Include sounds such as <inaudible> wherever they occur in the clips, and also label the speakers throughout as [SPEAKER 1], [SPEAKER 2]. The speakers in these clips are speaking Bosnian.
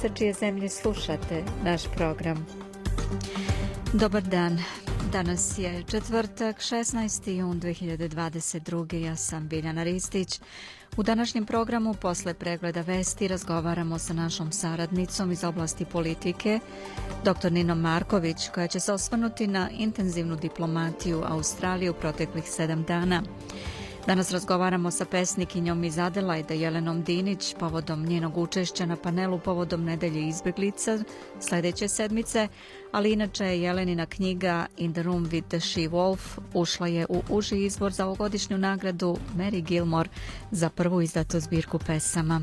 [SPEAKER 1] sa čije zemlje slušate naš program. Dobar dan. Danas je četvrtak, 16. jun 2022. Ja sam Biljana Ristić. U današnjem programu posle pregleda vesti razgovaramo sa našom saradnicom iz oblasti politike, dr. Ninom Marković, koja će se osvrnuti na intenzivnu diplomatiju Australije u proteklih sedam dana. Danas razgovaramo sa pesnikinjom iz Adelaide Jelenom Dinić povodom njenog učešća na panelu povodom nedelje izbjeglica sljedeće sedmice, ali inače je Jelenina knjiga In the Room with the She-Wolf ušla je u uži izbor za ovogodišnju nagradu Mary Gilmore za prvu izdatu zbirku pesama.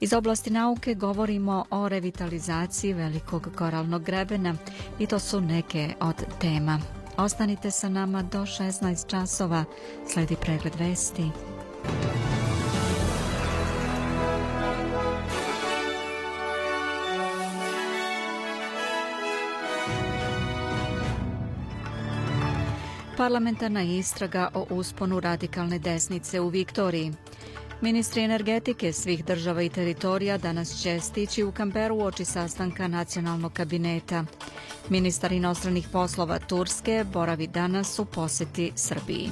[SPEAKER 1] Iz oblasti nauke govorimo o revitalizaciji velikog koralnog grebena i to su neke od tema. Ostanite sa nama do 16 časova. Sledi pregled vesti. Parlamentarna istraga o usponu radikalne desnice u Viktoriji. Ministri energetike svih država i teritorija danas će stići u Kamperu oči sastanka nacionalnog kabineta. Ministar inostranih poslova Turske boravi danas u poseti Srbiji.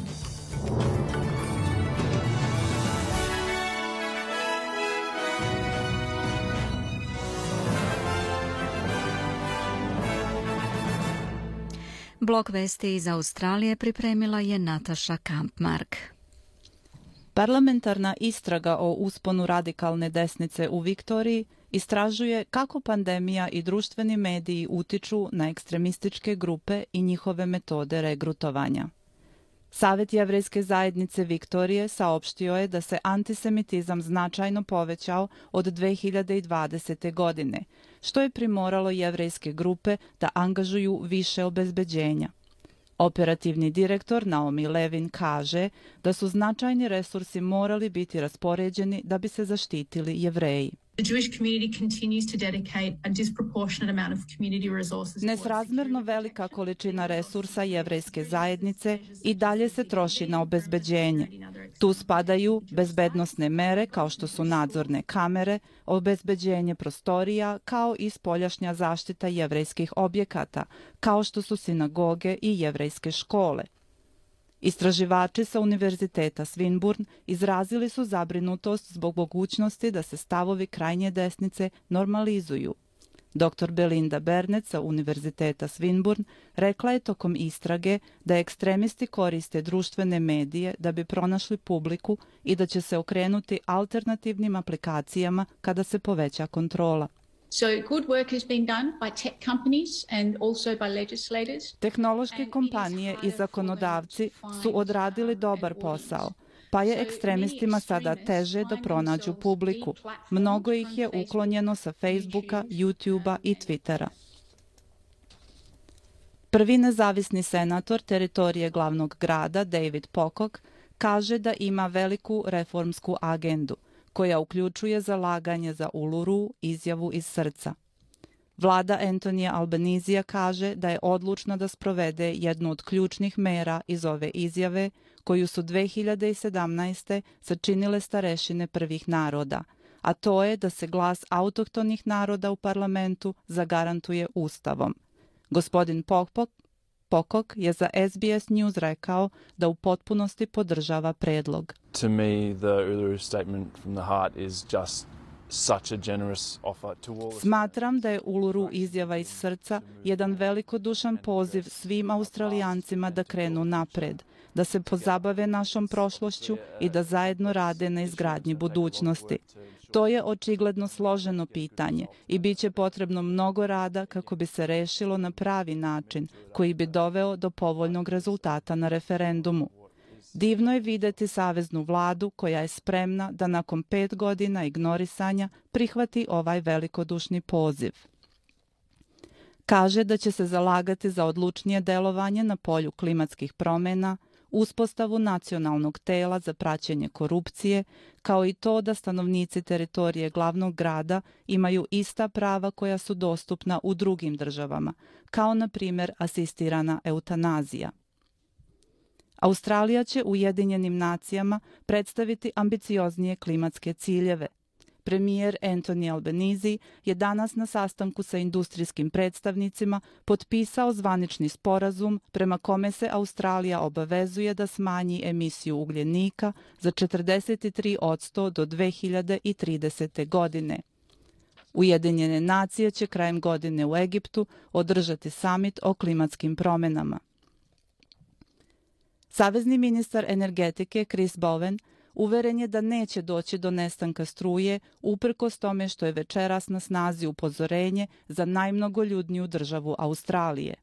[SPEAKER 1] Blok vesti iz Australije pripremila je Nataša Kampmark.
[SPEAKER 2] Parlamentarna istraga o usponu radikalne desnice u Viktoriji istražuje kako pandemija i društveni mediji utiču na ekstremističke grupe i njihove metode regrutovanja. Savet jevrejske zajednice Viktorije saopštio je da se antisemitizam značajno povećao od 2020. godine, što je primoralo jevrejske grupe da angažuju više obezbeđenja. Operativni direktor Naomi Levin kaže da su značajni resursi morali biti raspoređeni da bi se zaštitili jevreji. Nesrazmerno velika količina resursa jevrejske zajednice i dalje se troši na obezbeđenje. Tu spadaju bezbednostne mere kao što su nadzorne kamere, obezbeđenje prostorija kao i spoljašnja zaštita jevrejskih objekata, kao što su sinagoge i jevrejske škole. Istraživači sa Univerziteta Svinburn izrazili su zabrinutost zbog mogućnosti da se stavovi krajnje desnice normalizuju. Dr. Belinda Bernet sa Univerziteta Svinburn rekla je tokom istrage da ekstremisti koriste društvene medije da bi pronašli publiku i da će se okrenuti alternativnim aplikacijama kada se poveća kontrola. So good work has been done by tech companies and also by legislators. Tehnološke kompanije i zakonodavci su odradili dobar posao, pa je ekstremistima sada teže da pronađu publiku. Mnogo ih je uklonjeno sa Facebooka, YouTubea i Twittera. Prvi nezavisni senator teritorije glavnog grada, David Pocock, kaže da ima veliku reformsku agendu – koja uključuje zalaganje za uluru, izjavu iz srca. Vlada Antonija Albanizija kaže da je odlučna da sprovede jednu od ključnih mera iz ove izjave koju su 2017. sačinile starešine prvih naroda, a to je da se glas autohtonih naroda u parlamentu zagarantuje ustavom. Gospodin Pokpok Pokok je za SBS News rekao da u potpunosti podržava predlog.
[SPEAKER 3] To me the Uluru statement from the heart is just such a generous offer to all.
[SPEAKER 2] Smatram da je Uluru izjava iz srca jedan velikodušan poziv svim Australijancima da krenu napred, da se pozabave našom prošlošću i da zajedno rade na izgradnji budućnosti. To je očigledno složeno pitanje i bit će potrebno mnogo rada kako bi se rešilo na pravi način koji bi doveo do povoljnog rezultata na referendumu. Divno je videti saveznu vladu koja je spremna da nakon pet godina ignorisanja prihvati ovaj velikodušni poziv. Kaže da će se zalagati za odlučnije delovanje na polju klimatskih promjena, uspostavu nacionalnog tela za praćenje korupcije, kao i to da stanovnici teritorije glavnog grada imaju ista prava koja su dostupna u drugim državama, kao na primjer asistirana eutanazija. Australija će u Ujedinjenim nacijama predstaviti ambicioznije klimatske ciljeve. Premijer Anthony Albanese je danas na sastanku sa industrijskim predstavnicima potpisao zvanični sporazum prema kome se Australija obavezuje da smanji emisiju ugljenika za 43% do 2030. godine. Ujedinjene nacije će krajem godine u Egiptu održati samit o klimatskim promenama. Savezni ministar energetike Chris Bowen uveren je da neće doći do nestanka struje uprkos tome što je večeras na snazi upozorenje za najmnogoljudniju državu Australije.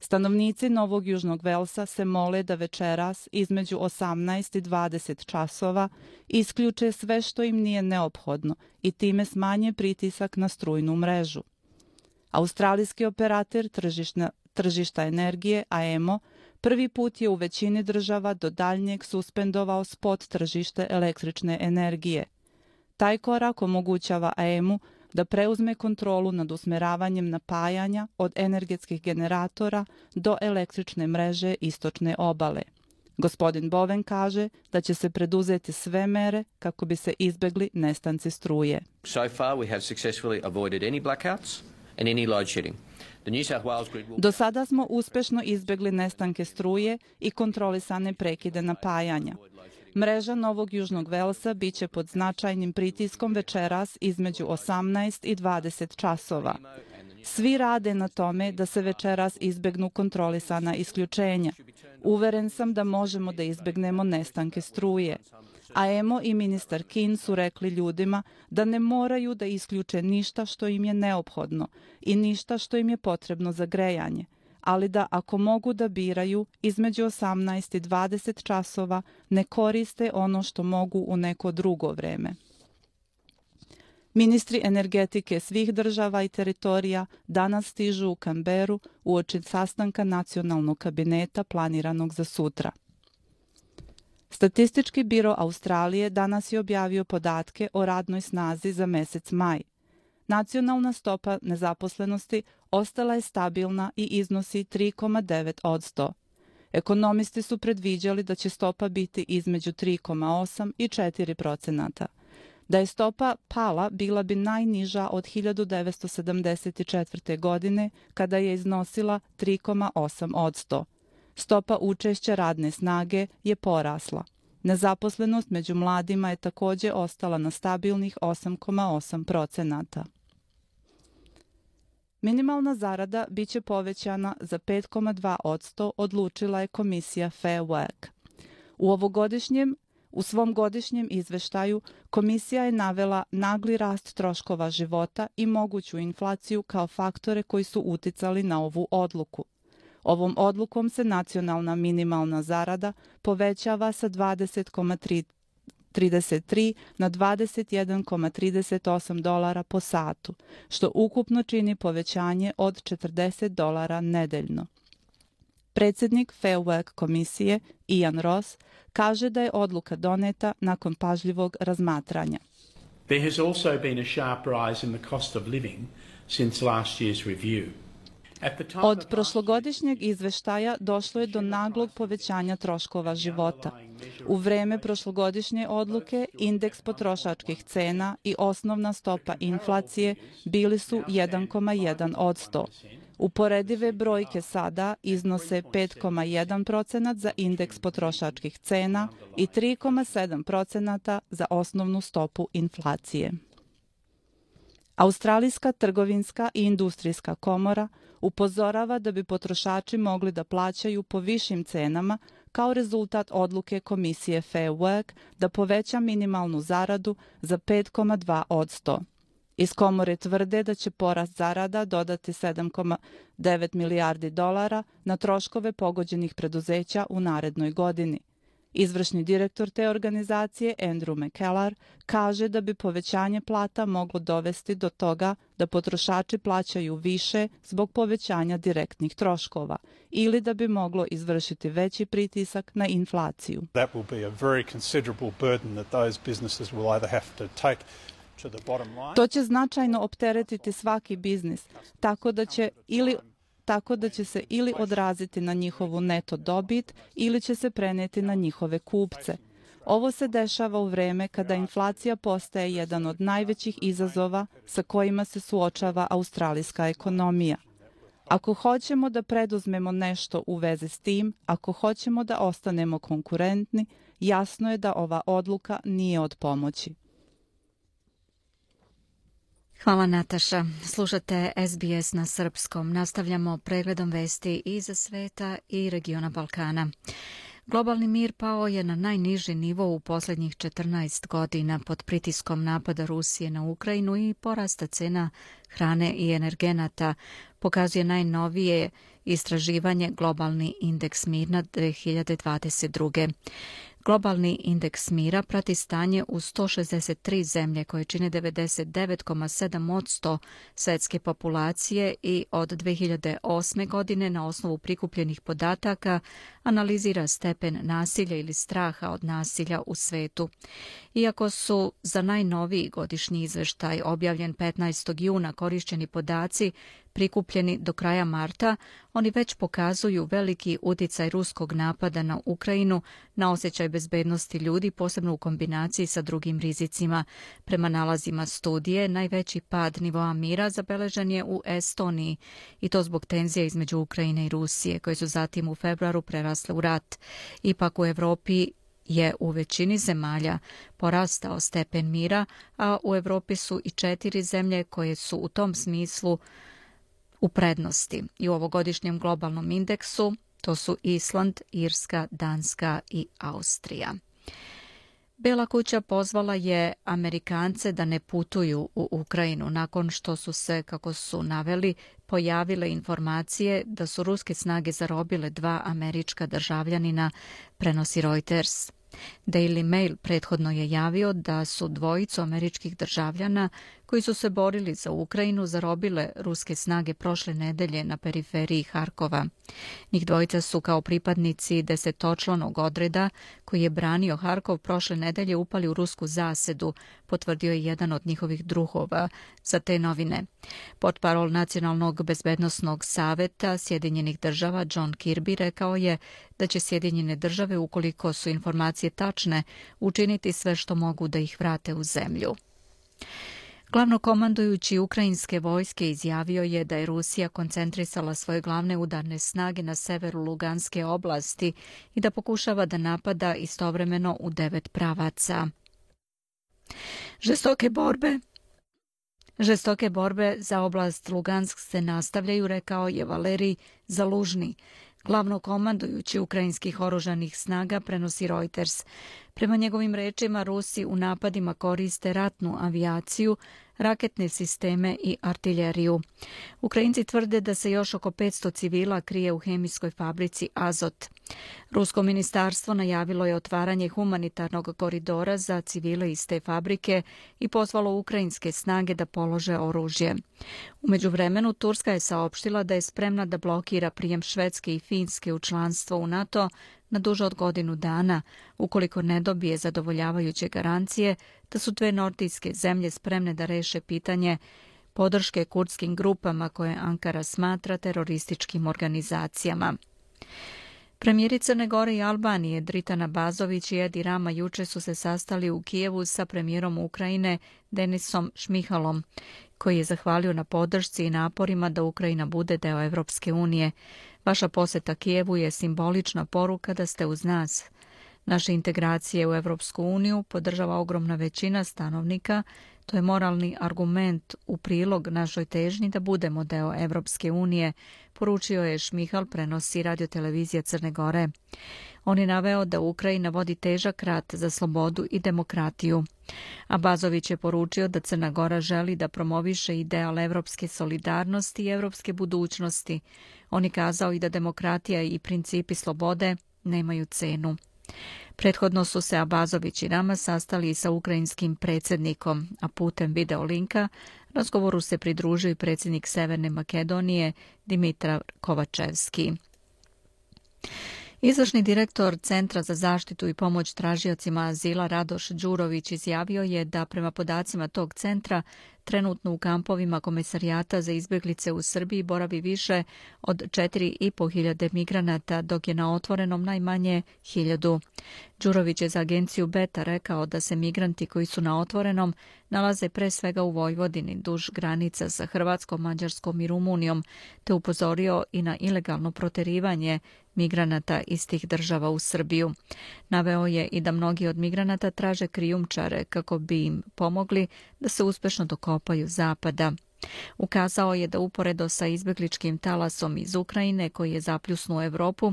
[SPEAKER 2] Stanovnici Novog Južnog Velsa se mole da večeras između 18 i 20 časova isključe sve što im nije neophodno i time smanje pritisak na strujnu mrežu. Australijski operator tržišta, tržišta energije AEMO prvi put je u većini država do daljnjeg suspendovao spot tržište električne energije. Taj korak omogućava AEM-u da preuzme kontrolu nad usmeravanjem napajanja od energetskih generatora do električne mreže istočne obale. Gospodin Boven kaže da će se preduzeti sve mere kako bi se izbegli nestanci struje. So far we have successfully avoided any blackouts and any load shedding. Do sada smo uspešno izbegli nestanke struje i kontrolisane prekide napajanja. Mreža Novog Južnog Velsa biće pod značajnim pritiskom večeras između 18 i 20 časova. Svi rade na tome da se večeras izbegnu kontrolisana isključenja. Uveren sam da možemo da izbegnemo nestanke struje a Emo i ministar Kin su rekli ljudima da ne moraju da isključe ništa što im je neophodno i ništa što im je potrebno za grejanje, ali da ako mogu da biraju između 18 i 20 časova ne koriste ono što mogu u neko drugo vreme. Ministri energetike svih država i teritorija danas stižu u Kamberu u oči sastanka nacionalnog kabineta planiranog za sutra – Statistički biro Australije danas je objavio podatke o radnoj snazi za mesec maj. Nacionalna stopa nezaposlenosti ostala je stabilna i iznosi 3,9 od 100. Ekonomisti su predviđali da će stopa biti između 3,8 i 4 procenata. Da je stopa pala bila bi najniža od 1974. godine kada je iznosila 3,8 od 100. Stopa učešća radne snage je porasla. Nezaposlenost među mladima je također ostala na stabilnih 8,8 procenata. Minimalna zarada biće povećana za 5,2 odsto, odlučila je komisija Fair Work. U ovogodišnjem U svom godišnjem izveštaju komisija je navela nagli rast troškova života i moguću inflaciju kao faktore koji su uticali na ovu odluku. Ovom odlukom se nacionalna minimalna zarada povećava sa 20,33 na 21,38 dolara po satu, što ukupno čini povećanje od 40 dolara nedeljno. Predsjednik Fair Work komisije Ian Ross kaže da je odluka doneta nakon pažljivog razmatranja. There has also been a sharp rise in the cost of living since last year's review. Od prošlogodišnjeg izveštaja došlo je do naglog povećanja troškova života. U vreme prošlogodišnje odluke indeks potrošačkih cena i osnovna stopa inflacije bili su 1,1 od 100. Uporedive brojke sada iznose 5,1% za indeks potrošačkih cena i 3,7% za osnovnu stopu inflacije. Australijska trgovinska i industrijska komora upozorava da bi potrošači mogli da plaćaju po višim cenama kao rezultat odluke komisije Fair Work da poveća minimalnu zaradu za 5,2 od 100. Iz komore tvrde da će porast zarada dodati 7,9 milijardi dolara na troškove pogođenih preduzeća u narednoj godini. Izvršni direktor te organizacije, Andrew McKellar, kaže da bi povećanje plata moglo dovesti do toga da potrošači plaćaju više zbog povećanja direktnih troškova ili da bi moglo izvršiti veći pritisak na inflaciju. That will be a very considerable burden that those businesses will either have to take To će značajno opteretiti svaki biznis, tako da će ili tako da će se ili odraziti na njihovu neto dobit ili će se preneti na njihove kupce. Ovo se dešava u vreme kada inflacija postaje jedan od najvećih izazova sa kojima se suočava australijska ekonomija. Ako hoćemo da preduzmemo nešto u vezi s tim, ako hoćemo da ostanemo konkurentni, jasno je da ova odluka nije od pomoći.
[SPEAKER 1] Hvala Nataša. Slušate SBS na srpskom. Nastavljamo pregledom vesti iz sveta i regiona Balkana. Globalni mir pao je na najniži nivo u posljednjih 14 godina pod pritiskom napada Rusije na Ukrajinu i porasta cena hrane i energenata, pokazuje najnovije istraživanje Globalni indeks mirna 2022. Globalni indeks mira prati stanje u 163 zemlje koje čine 99,7% svetske populacije i od 2008. godine na osnovu prikupljenih podataka analizira stepen nasilja ili straha od nasilja u svetu. Iako su za najnoviji godišnji izveštaj objavljen 15. juna korišćeni podaci prikupljeni do kraja marta, oni već pokazuju veliki uticaj ruskog napada na Ukrajinu na osjećaj bezbednosti ljudi, posebno u kombinaciji sa drugim rizicima. Prema nalazima studije, najveći pad nivoa mira zabeležen je u Estoniji i to zbog tenzija između Ukrajine i Rusije, koje su zatim u februaru prerasle u rat. Ipak u Evropi je u većini zemalja porastao stepen mira, a u Evropi su i četiri zemlje koje su u tom smislu u prednosti i u ovogodišnjem globalnom indeksu to su Island, Irska, Danska i Austrija. Bela kuća pozvala je Amerikance da ne putuju u Ukrajinu nakon što su se, kako su naveli, pojavile informacije da su ruske snage zarobile dva američka državljanina, prenosi Reuters. Daily Mail prethodno je javio da su dvojicu američkih državljana koji su se borili za Ukrajinu zarobile ruske snage prošle nedelje na periferiji Harkova. Njih dvojica su kao pripadnici desetočlanog odreda koji je branio Harkov prošle nedelje upali u rusku zasedu, potvrdio je jedan od njihovih druhova za te novine. Potparol Nacionalnog bezbednostnog saveta Sjedinjenih država John Kirby rekao je da će Sjedinjene države, ukoliko su informacije tačne, učiniti sve što mogu da ih vrate u zemlju. Glavno komandujući ukrajinske vojske izjavio je da je Rusija koncentrisala svoje glavne udarne snage na severu Luganske oblasti i da pokušava da napada istovremeno u devet pravaca. Žestoke borbe Žestoke borbe za oblast Lugansk se nastavljaju, rekao je Valerij Zalužni, glavno komandujući ukrajinskih oružanih snaga, prenosi Reuters. Prema njegovim rečima, Rusi u napadima koriste ratnu avijaciju, raketne sisteme i artiljeriju. Ukrajinci tvrde da se još oko 500 civila krije u hemijskoj fabrici Azot. Rusko ministarstvo najavilo je otvaranje humanitarnog koridora za civile iz te fabrike i pozvalo ukrajinske snage da polože oružje. Umeđu vremenu, Turska je saopštila da je spremna da blokira prijem Švedske i Finske u članstvo u NATO na duže od godinu dana, ukoliko ne dobije zadovoljavajuće garancije da su dve nordijske zemlje spremne da reše pitanje podrške kurdskim grupama koje Ankara smatra terorističkim organizacijama. Premijeri Crne Gore i Albanije Dritana Bazović i Edi Rama juče su se sastali u Kijevu sa premijerom Ukrajine Denisom Šmihalom, koji je zahvalio na podršci i naporima da Ukrajina bude deo Evropske unije. Vaša poseta Kijevu je simbolična poruka da ste uz nas. Naše integracije u Evropsku uniju podržava ogromna većina stanovnika, To je moralni argument u prilog našoj težnji da budemo deo Evropske unije, poručio je Šmihal prenosi radiotelevizija Crne Gore. On je naveo da Ukrajina vodi težak rat za slobodu i demokratiju. Abazović je poručio da Crna Gora želi da promoviše ideal evropske solidarnosti i evropske budućnosti. On je kazao i da demokratija i principi slobode nemaju cenu. Prethodno su se Abazović i Rama sastali sa ukrajinskim predsjednikom, a putem videolinka razgovoru se pridružio i predsjednik Severne Makedonije Dimitra Kovačevski. Izvršni direktor Centra za zaštitu i pomoć tražiocima azila Radoš Đurović izjavio je da prema podacima tog centra trenutno u kampovima komisarijata za izbjeglice u Srbiji boravi više od 4.500 migranata, dok je na otvorenom najmanje 1000. Đurović je za agenciju Beta rekao da se migranti koji su na otvorenom nalaze pre svega u Vojvodini, duž granica sa Hrvatskom, Mađarskom i Rumunijom, te upozorio i na ilegalno proterivanje migranata iz tih država u Srbiju. Naveo je i da mnogi od migranata traže krijumčare kako bi im pomogli da se uspešno dokopaju zapada. Ukazao je da uporedo sa izbegličkim talasom iz Ukrajine koji je zapljusnuo Evropu,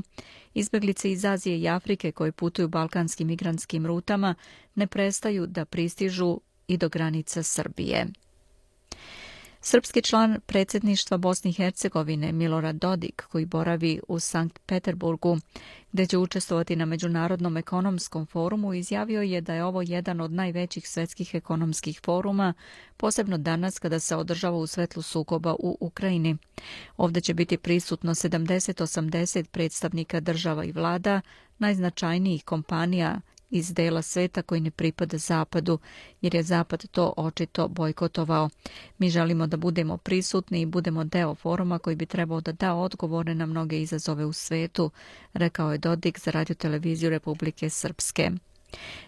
[SPEAKER 1] izbeglice iz Azije i Afrike koji putuju balkanskim migrantskim rutama ne prestaju da pristižu i do granica Srbije. Srpski član predsjedništva Bosne i Hercegovine Milorad Dodik, koji boravi u Sankt Peterburgu, gdje će učestvovati na Međunarodnom ekonomskom forumu, izjavio je da je ovo jedan od najvećih svetskih ekonomskih foruma, posebno danas kada se održava u svetlu sukoba u Ukrajini. Ovdje će biti prisutno 70-80 predstavnika država i vlada, najznačajnijih kompanija iz dela sveta koji ne pripada Zapadu, jer je Zapad to očito bojkotovao. Mi želimo da budemo prisutni i budemo deo foruma koji bi trebao da da odgovore na mnoge izazove u svetu, rekao je Dodik za radioteleviziju Republike Srpske.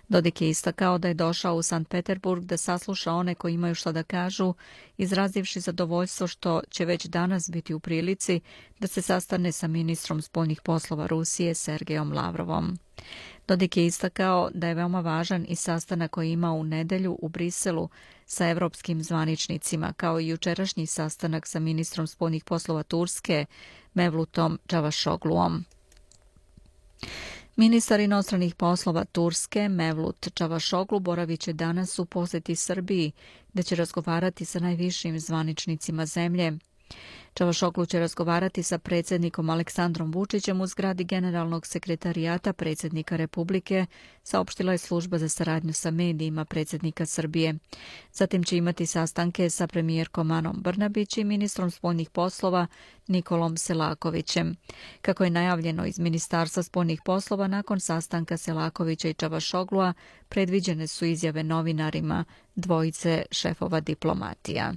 [SPEAKER 1] Dodik je istakao da je došao u Sankt Peterburg da sasluša one koji imaju što da kažu, izrazivši zadovoljstvo što će već danas biti u prilici da se sastane sa ministrom spoljnih poslova Rusije Sergejom Lavrovom. Dodik je istakao da je veoma važan i sastanak koji ima u nedelju u Briselu sa evropskim zvaničnicima, kao i jučerašnji sastanak sa ministrom spoljnih poslova Turske Mevlutom Čavašogluom. Ministar inostranih poslova Turske Mevlut Čavašoglu boravit će danas u posjeti Srbiji, gde će razgovarati sa najvišim zvaničnicima zemlje. Čavašoglu će razgovarati sa predsjednikom Aleksandrom Vučićem u zgradi generalnog sekretarijata predsjednika Republike, saopštila je služba za saradnju sa medijima predsjednika Srbije. Zatim će imati sastanke sa premijerkom Anom Brnabić i ministrom spoljnih poslova Nikolom Selakovićem. Kako je najavljeno iz Ministarstva spoljnih poslova, nakon sastanka Selakovića i Čavašoglua predviđene su izjave novinarima dvojice šefova diplomatija.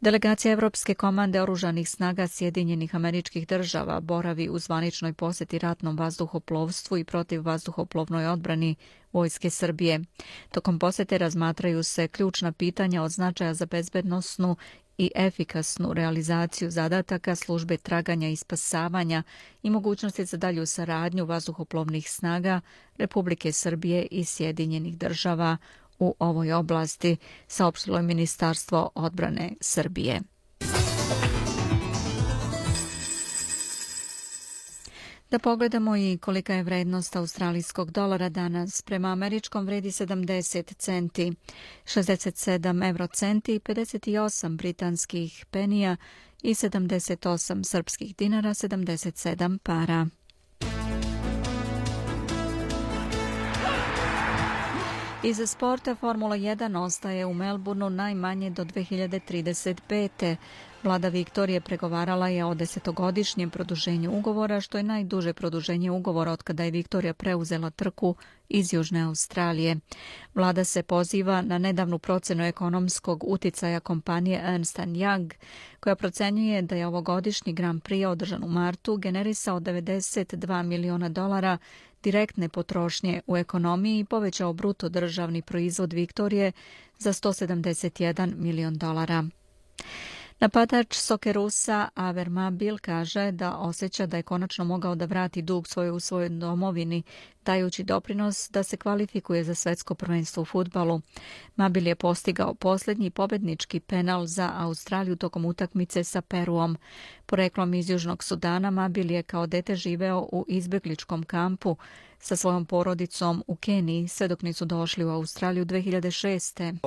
[SPEAKER 1] Delegacija Evropske komande oružanih snaga Sjedinjenih američkih država boravi u zvaničnoj posjeti ratnom vazduhoplovstvu i protiv vazduhoplovnoj odbrani Vojske Srbije. Tokom posjete razmatraju se ključna pitanja od značaja za bezbednostnu i efikasnu realizaciju zadataka službe traganja i spasavanja i mogućnosti za dalju saradnju vazduhoplovnih snaga Republike Srbije i Sjedinjenih država u ovoj oblasti, saopštilo je Ministarstvo odbrane Srbije. Da pogledamo i kolika je vrednost australijskog dolara danas. Prema američkom vredi 70 centi, 67 eurocenti, 58 britanskih penija i 78 srpskih dinara, 77 para. Iz sporta Formula 1 ostaje u Melbourneu najmanje do 2035. Vlada Viktorije pregovarala je o desetogodišnjem produženju ugovora, što je najduže produženje ugovora od kada je Viktorija preuzela trku iz Južne Australije. Vlada se poziva na nedavnu procenu ekonomskog uticaja kompanije Ernst Young, koja procenjuje da je ovogodišnji Grand Prix održan u martu generisao 92 miliona dolara direktne potrošnje u ekonomiji povećao bruto državni proizvod Viktorije za 171 milion dolara. Napadač Sokerusa Avermabil kaže da osjeća da je konačno mogao da vrati dug svoje u svojoj domovini dajući doprinos da se kvalifikuje za svetsko prvenstvo u futbalu. Mabil je postigao posljednji pobednički penal za Australiju tokom utakmice sa Peruom. Poreklom iz Južnog Sudana Mabil je kao dete živeo u izbjegličkom kampu sa svojom porodicom u Keniji sve dok nisu došli u Australiju 2006.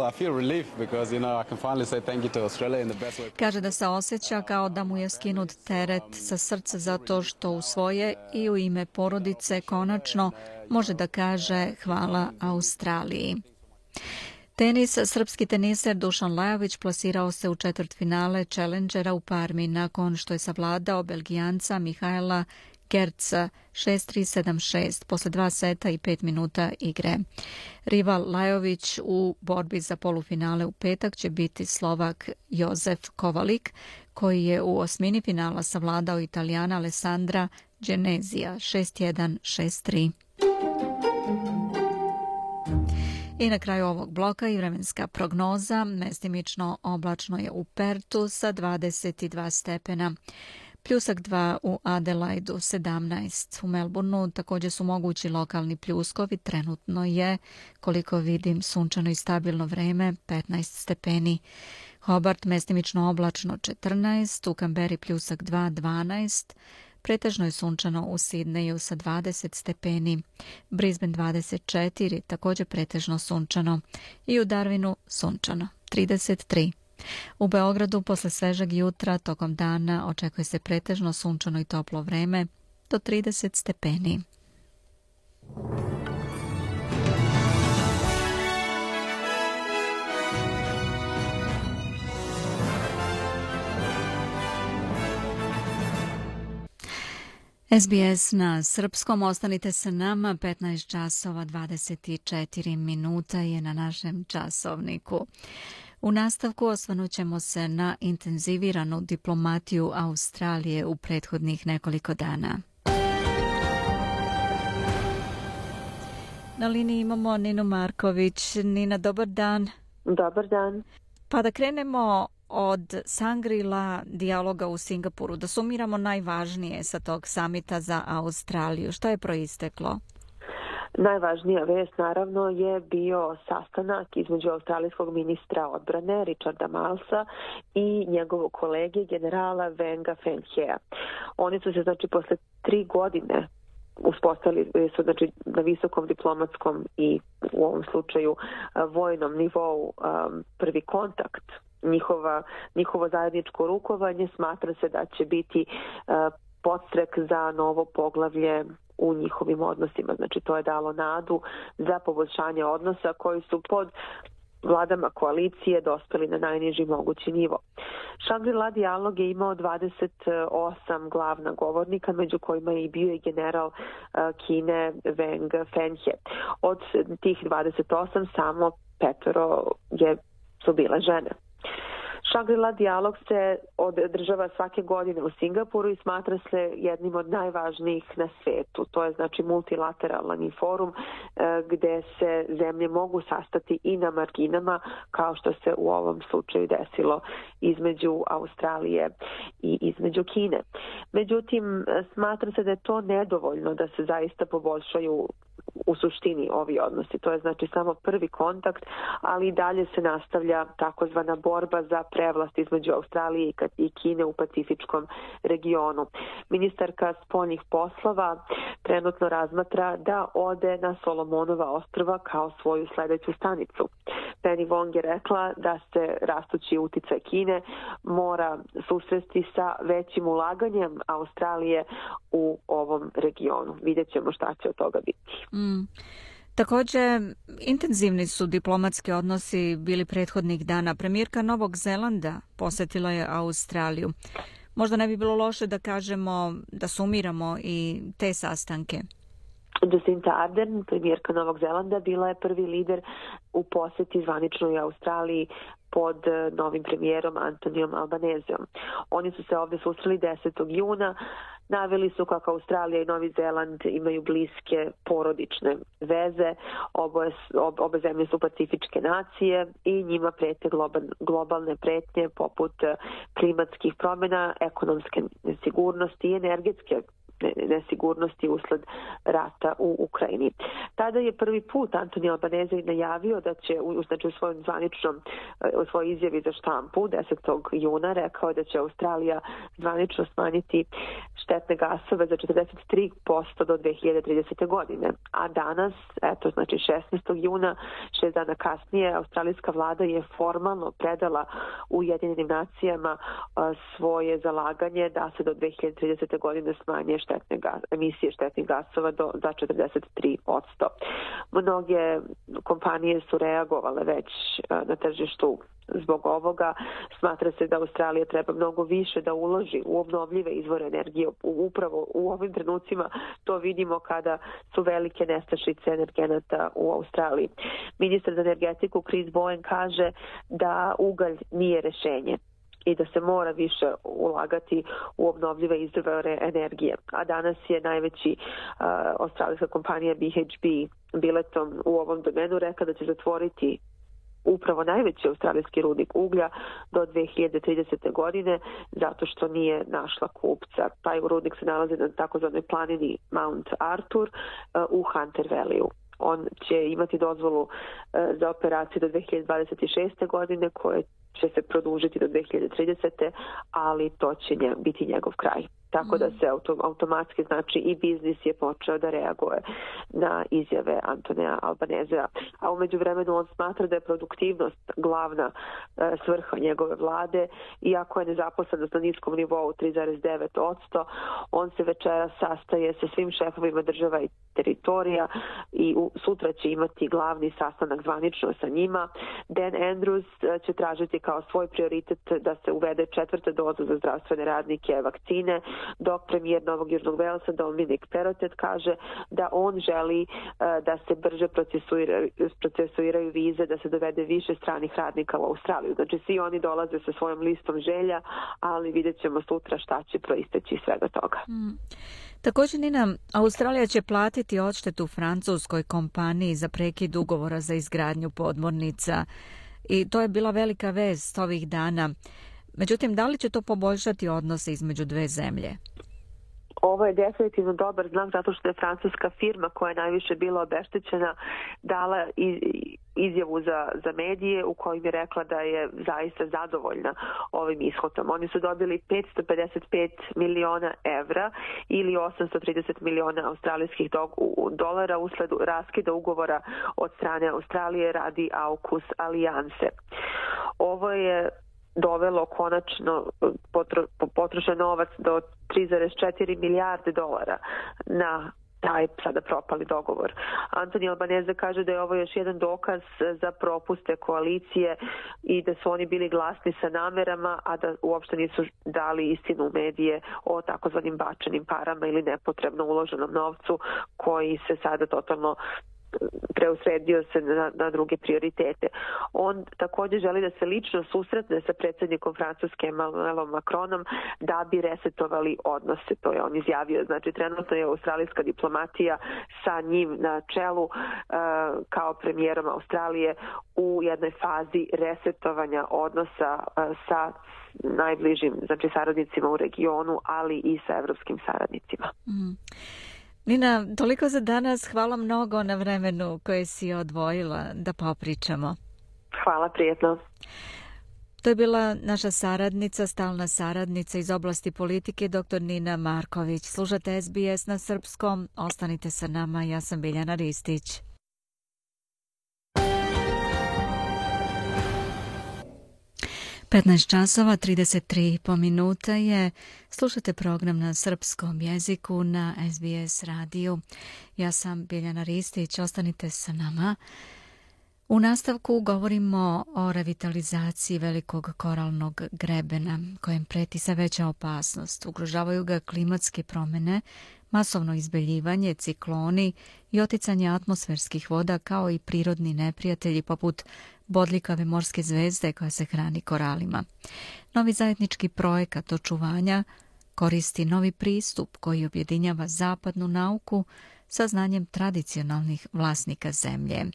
[SPEAKER 1] Kaže da se osjeća kao da mu je skinut teret sa srca zato što u svoje i u ime porodice konačno može da kaže hvala Australiji. Tenis, srpski teniser Dušan Lajović plasirao se u četvrt finale Challengera u Parmi nakon što je savladao Belgijanca Mihajla Gerca 6-3-7-6 posle dva seta i pet minuta igre. Rival Lajović u borbi za polufinale u petak će biti Slovak Jozef Kovalik, koji je u osmini finala savladao Italijana Alessandra Genezija 6-1-6-3. I na kraju ovog bloka i vremenska prognoza, mestimično oblačno je u Pertu sa 22 stepena. Pljusak 2 u Adelaidu 17. U Melbourneu također su mogući lokalni pljuskovi. Trenutno je, koliko vidim, sunčano i stabilno vreme 15 stepeni. Hobart mestimično oblačno 14. U Kamberi pljusak 2 12. Pretežno je sunčano u Sidneju sa 20 stepeni. Brisbane 24. Također pretežno sunčano. I u Darwinu sunčano 33. U Beogradu posle svežeg jutra tokom dana očekuje se pretežno sunčano i toplo vreme do 30 stepeni. SBS na srpskom, ostanite sa nama, 15 časova 24 minuta je na našem časovniku. U nastavku osvanut ćemo se na intenziviranu diplomatiju Australije u prethodnih nekoliko dana. Na liniji imamo Ninu Marković. Nina, dobar dan.
[SPEAKER 3] Dobar dan.
[SPEAKER 1] Pa da krenemo od Sangrila dijaloga u Singapuru, da sumiramo najvažnije sa tog samita za Australiju. Što je proisteklo?
[SPEAKER 3] Najvažnija vest naravno je bio sastanak između australijskog ministra odbrane Richarda Malsa i njegovog kolege generala Venga Fenhea. Oni su se znači posle tri godine uspostavili su znači na visokom diplomatskom i u ovom slučaju eh, vojnom nivou eh, prvi kontakt njihova, njihovo zajedničko rukovanje smatra se da će biti eh, podstrek za novo poglavlje u njihovim odnosima. Znači to je dalo nadu za poboljšanje odnosa koji su pod vladama koalicije dospeli na najniži mogući nivo. Shangri-La dialog je imao 28 glavna govornika, među kojima je i bio i general e, Kine Weng Fenhe. Od tih 28 samo petoro je, su bile žene. Shangri-La dijalog se održava svake godine u Singapuru i smatra se jednim od najvažnijih na svetu. To je znači multilateralan forum e, gde se zemlje mogu sastati i na marginama kao što se u ovom slučaju desilo između Australije i između Kine. Međutim, smatra se da je to nedovoljno da se zaista poboljšaju u suštini ovi odnosi. To je znači samo prvi kontakt, ali i dalje se nastavlja takozvana borba za prevlast između Australije i Kine u pacifičkom regionu. Ministarka spoljnih poslova trenutno razmatra da ode na Solomonova ostrva kao svoju sledeću stanicu. Penny Wong je rekla da se rastući uticaj Kine mora susresti sa većim ulaganjem Australije u ovom regionu. Vidjet ćemo šta će od toga biti.
[SPEAKER 1] Mm. Također, intenzivni su diplomatski odnosi bili prethodnih dana. Premijerka Novog Zelanda posjetila je Australiju. Možda ne bi bilo loše da kažemo, da sumiramo i te sastanke.
[SPEAKER 3] Jacinta Ardern, premijerka Novog Zelanda, bila je prvi lider u poseti zvaničnoj Australiji pod e, novim premijerom Antonijom Albanezijom. Oni su se ovdje susreli 10. juna Naveli su kako Australija i Novi Zeland imaju bliske porodične veze, oboje, ob, obe zemlje su pacifičke nacije i njima prete global, globalne pretnje poput e, klimatskih promjena, ekonomske sigurnosti i energetske nesigurnosti usled rata u Ukrajini. Tada je prvi put Antoni Albanese najavio da će u, znači, u svojom zvaničnom eh, u svojoj izjavi za štampu 10. juna rekao da će Australija zvanično smanjiti štetne gasove za 43% do 2030. godine. A danas, eto, znači 16. juna, šest dana kasnije, australijska vlada je formalno predala u Jedinim nacijama eh, svoje zalaganje da se do 2030. godine smanje štetne gas, emisije štetnih gasova do, za 43%. Mnoge kompanije su reagovale već e, na tržištu zbog ovoga. Smatra se da Australija treba mnogo više da uloži u obnovljive izvore energije. Upravo u ovim trenucima to vidimo kada su velike nestašice energenata u Australiji. Ministar za energetiku Chris Bowen kaže da ugalj nije rešenje i da se mora više ulagati u obnovljive izvore energije. A danas je najveći uh, australijska kompanija BHB biletom u ovom domenu rekla da će zatvoriti upravo najveći australijski rudnik uglja do 2030. godine zato što nije našla kupca. Taj rudnik se nalazi na takozvanoj planini Mount Arthur u Hunter Valleyu. On će imati dozvolu za operaciju do 2026. godine koje će se produžiti do 2030. ali to će nje, biti njegov kraj. Tako da mm. se auto, automatski znači i biznis je počeo da reaguje na izjave Antonija Albanezea. A umeđu vremenu on smatra da je produktivnost glavna e, svrha njegove vlade. Iako je nezaposlenost na niskom nivou 3,9%, on se večera sastaje sa svim šefovima država i teritorija i u, sutra će imati glavni sastanak zvanično sa njima. Dan Andrews e, će tražiti kao svoj prioritet da se uvede četvrta doza za zdravstvene radnike vakcine dok premijer Novog Južnog Velsa Dominik Perotet kaže da on želi e, da se brže procesuiraju, procesuiraju vize, da se dovede više stranih radnika u Australiju. Znači svi oni dolaze sa svojom listom želja, ali vidjet ćemo sutra šta će proisteći svega toga. Mm.
[SPEAKER 1] Također, Nina, Australija će platiti odštetu francuskoj kompaniji za prekid ugovora za izgradnju podmornica i to je bila velika vez ovih dana. Međutim, da li će to poboljšati odnose između dve zemlje?
[SPEAKER 3] Ovo je definitivno dobar znak zato što je francuska firma koja je najviše bila obeštećena dala izjavu za, za medije u kojim je rekla da je zaista zadovoljna ovim ishodom. Oni su dobili 555 miliona evra ili 830 miliona australijskih dolara usled raskida ugovora od strane Australije radi AUKUS alijanse. Ovo je dovelo konačno potro, potrošen novac do 3,4 milijarde dolara na taj sada propali dogovor. Antoni Albaneze kaže da je ovo još jedan dokaz za propuste koalicije i da su oni bili glasni sa namerama, a da uopšte nisu dali istinu u medije o takozvanim bačenim parama ili nepotrebno uloženom novcu koji se sada totalno preusredio se na, na druge prioritete. On također želi da se lično susretne sa predsjednikom Francuske Emmanuelom Macronom da bi resetovali odnose. To je on izjavio. Znači, trenutno je australijska diplomatija sa njim na čelu e, kao premijerom Australije u jednoj fazi resetovanja odnosa e, sa najbližim znači, saradnicima u regionu, ali i sa evropskim saradnicima. Mm.
[SPEAKER 1] Nina, toliko za danas. Hvala mnogo na vremenu koje si odvojila da popričamo.
[SPEAKER 3] Hvala, prijetno.
[SPEAKER 1] To je bila naša saradnica, stalna saradnica iz oblasti politike, dr. Nina Marković. Slušate SBS na srpskom. Ostanite sa nama. Ja sam Biljana Ristić. 15 časova 33 po minuta je. Slušate program na srpskom jeziku na SBS radiju. Ja sam Biljana Ristić, ostanite sa nama. U nastavku govorimo o revitalizaciji velikog koralnog grebena kojem preti sa veća opasnost. Ugrožavaju ga klimatske promene, masovno izbeljivanje, cikloni i oticanje atmosferskih voda kao i prirodni neprijatelji poput bodljikave morske zvezde koja se hrani koralima. Novi zajednički projekat očuvanja koristi novi pristup koji objedinjava zapadnu nauku sa znanjem tradicionalnih vlasnika zemlje,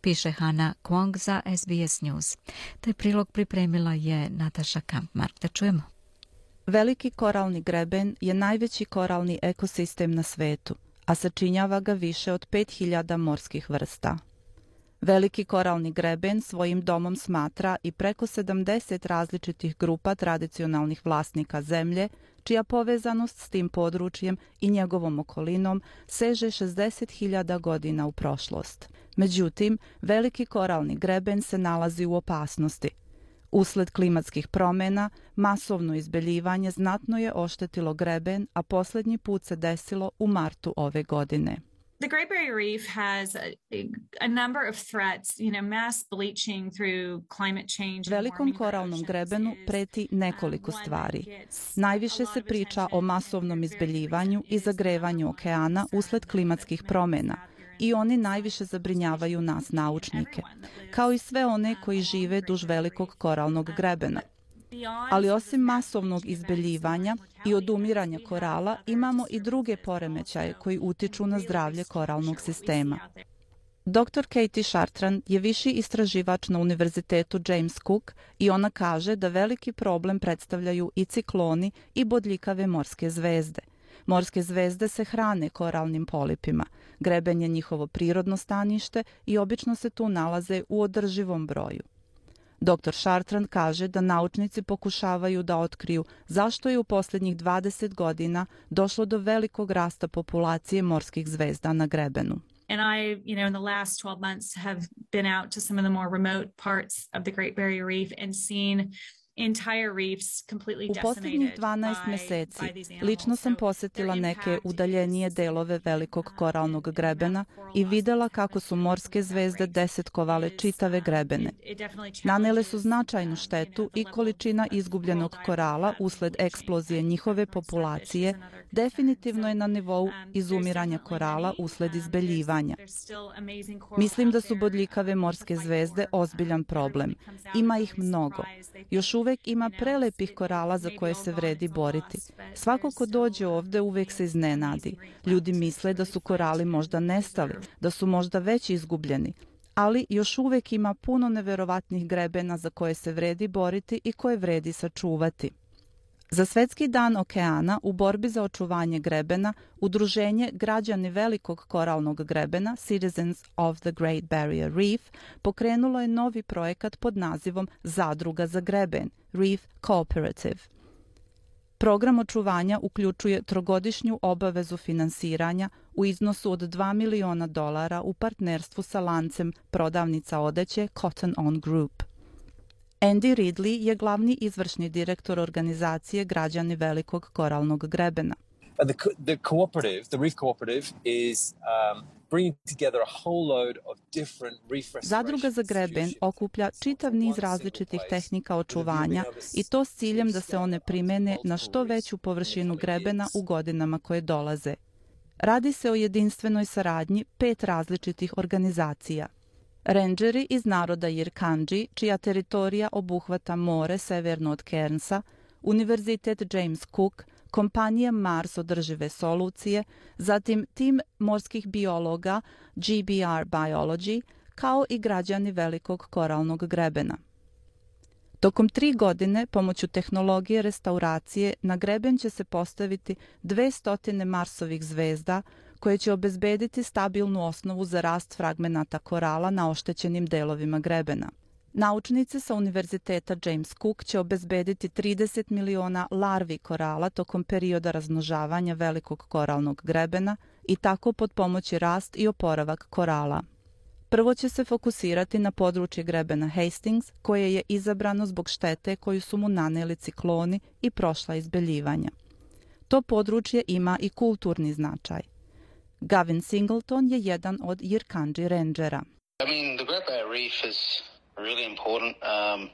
[SPEAKER 1] piše Hana Kwong za SBS News. Taj prilog pripremila je Nataša Kampmark. Da čujemo.
[SPEAKER 2] Veliki koralni greben je najveći koralni ekosistem na svetu, a sačinjava ga više od 5000 morskih vrsta. Veliki koralni greben svojim domom smatra i preko 70 različitih grupa tradicionalnih vlasnika zemlje, čija povezanost s tim područjem i njegovom okolinom seže 60.000 godina u prošlost. Međutim, veliki koralni greben se nalazi u opasnosti. Usled klimatskih promjena, masovno izbeljivanje znatno je oštetilo greben, a posljednji put se desilo u martu ove godine.
[SPEAKER 4] The Great Barrier Reef has a, a number of threats, you know, mass bleaching through climate change.
[SPEAKER 2] Velikom koralnom grebenu preti um, nekoliko stvari. Najviše se priča o masovnom izbeljivanju i zagrevanju okeana usled klimatskih promjena i oni najviše zabrinjavaju nas naučnike, kao i sve one koji žive duž velikog koralnog grebena. Ali osim masovnog izbeljivanja i odumiranja korala, imamo i druge poremećaje koji utiču na zdravlje koralnog sistema. Dr. Katie Chartrand je viši istraživač na Univerzitetu James Cook i ona kaže da veliki problem predstavljaju i cikloni i bodljikave morske zvezde. Morske zvezde se hrane koralnim polipima. Greben je njihovo prirodno stanište i obično se tu nalaze u održivom broju. Dr. Chartrand kaže da naučnici pokušavaju da otkriju zašto je u posljednjih 20 godina došlo do velikog rasta populacije morskih zvezda na grebenu.
[SPEAKER 4] And I, you know, in the last 12 months have been out to some of the more remote parts of the Great Barrier Reef and seen
[SPEAKER 2] U posljednjih 12 meseci lično sam posjetila neke udaljenije delove velikog koralnog grebena i videla kako su morske zvezde desetkovale čitave grebene. Nanele su značajnu štetu i količina izgubljenog korala usled eksplozije njihove populacije definitivno je na nivou izumiranja korala usled izbeljivanja. Mislim da su bodljikave morske zvezde ozbiljan problem. Ima ih mnogo. Još uvek ima prelepih korala za koje se vredi boriti. Svako ko dođe ovde uvek se iznenadi. Ljudi misle da su korali možda nestali, da su možda već izgubljeni, ali još uvek ima puno neverovatnih grebena za koje se vredi boriti i koje vredi sačuvati. Za Svetski dan okeana u borbi za očuvanje grebena, udruženje Građani velikog koralnog grebena Citizens of the Great Barrier Reef pokrenulo je novi projekat pod nazivom Zadruga za greben Reef Cooperative. Program očuvanja uključuje trogodišnju obavezu finansiranja u iznosu od 2 miliona dolara u partnerstvu sa lancem prodavnica odeće Cotton On Group. Andy Ridley je glavni izvršni direktor organizacije Građani Velikog koralnog grebena.
[SPEAKER 5] The, the cooperative, the Reef Cooperative is um,
[SPEAKER 2] Zadruga za greben okuplja čitav niz različitih tehnika očuvanja i to s ciljem da se one primene na što veću površinu grebena u godinama koje dolaze. Radi se o jedinstvenoj saradnji pet različitih organizacija – Rangeri iz naroda Jirkanđi, čija teritorija obuhvata more severno od Kernsa, Univerzitet James Cook, kompanija Mars održive solucije, zatim tim morskih biologa GBR Biology, kao i građani velikog koralnog grebena. Tokom tri godine, pomoću tehnologije restauracije, na greben će se postaviti 200 Marsovih zvezda, koje će obezbediti stabilnu osnovu za rast fragmenata korala na oštećenim delovima grebena. Naučnici sa Univerziteta James Cook će obezbediti 30 miliona larvi korala tokom perioda razmnožavanja velikog koralnog grebena i tako pod pomoći rast i oporavak korala. Prvo će se fokusirati na područje grebena Hastings, koje je izabrano zbog štete koju su mu naneli cikloni i prošla izbeljivanja. To područje ima i kulturni značaj. Gavin Singleton je jedan od Jirkanji Rangera.
[SPEAKER 6] I mean, the Great Barrier Reef is really important um,